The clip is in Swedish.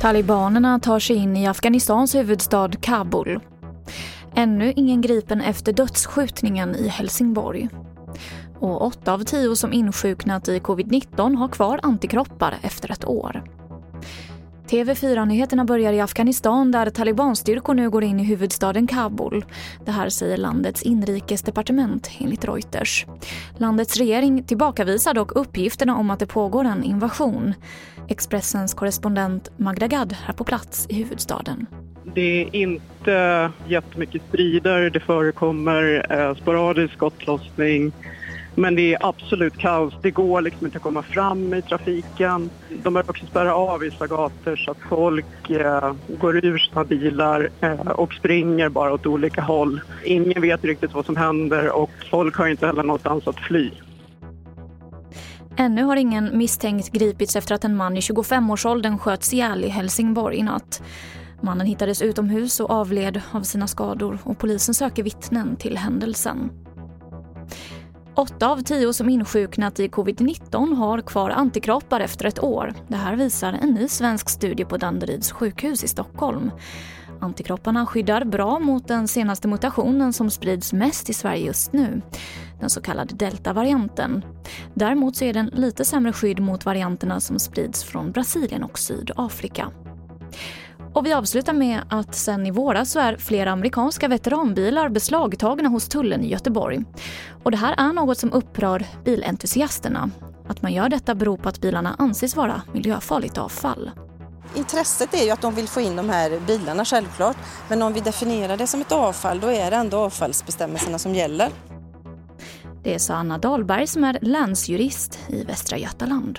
Talibanerna tar sig in i Afghanistans huvudstad Kabul. Ännu ingen gripen efter dödsskjutningen i Helsingborg. Och åtta av tio som insjuknat i covid-19 har kvar antikroppar efter ett år. TV4-nyheterna börjar i Afghanistan där talibanstyrkor nu går in i huvudstaden Kabul. Det här säger landets inrikesdepartement enligt Reuters. Landets regering tillbakavisar dock uppgifterna om att det pågår en invasion. Expressens korrespondent Magda Gad är på plats i huvudstaden. Det är inte jättemycket strider, det förekommer eh, sporadisk skottlossning men det är absolut kaos. Det går liksom inte att komma fram i trafiken. De har också spärrat av vissa gator så att folk eh, går ur sina bilar eh, och springer bara åt olika håll. Ingen vet riktigt vad som händer och folk har inte heller någonstans att fly. Ännu har ingen misstänkt gripits efter att en man i 25-årsåldern sköts ihjäl i Helsingborg i natt. Mannen hittades utomhus och avled av sina skador och polisen söker vittnen till händelsen. Åtta av tio som insjuknat i covid-19 har kvar antikroppar efter ett år. Det här visar en ny svensk studie på Danderyds sjukhus i Stockholm. Antikropparna skyddar bra mot den senaste mutationen som sprids mest i Sverige just nu, den så kallade deltavarianten. Däremot så är den lite sämre skydd mot varianterna som sprids från Brasilien och Sydafrika. Och vi avslutar med att sen i våras så är flera amerikanska veteranbilar beslagtagna hos tullen i Göteborg. Och det här är något som upprör bilentusiasterna. Att man gör detta beror på att bilarna anses vara miljöfarligt avfall. Intresset är ju att de vill få in de här bilarna självklart. Men om vi definierar det som ett avfall då är det ändå avfallsbestämmelserna som gäller. Det sa Anna Dahlberg som är länsjurist i Västra Götaland.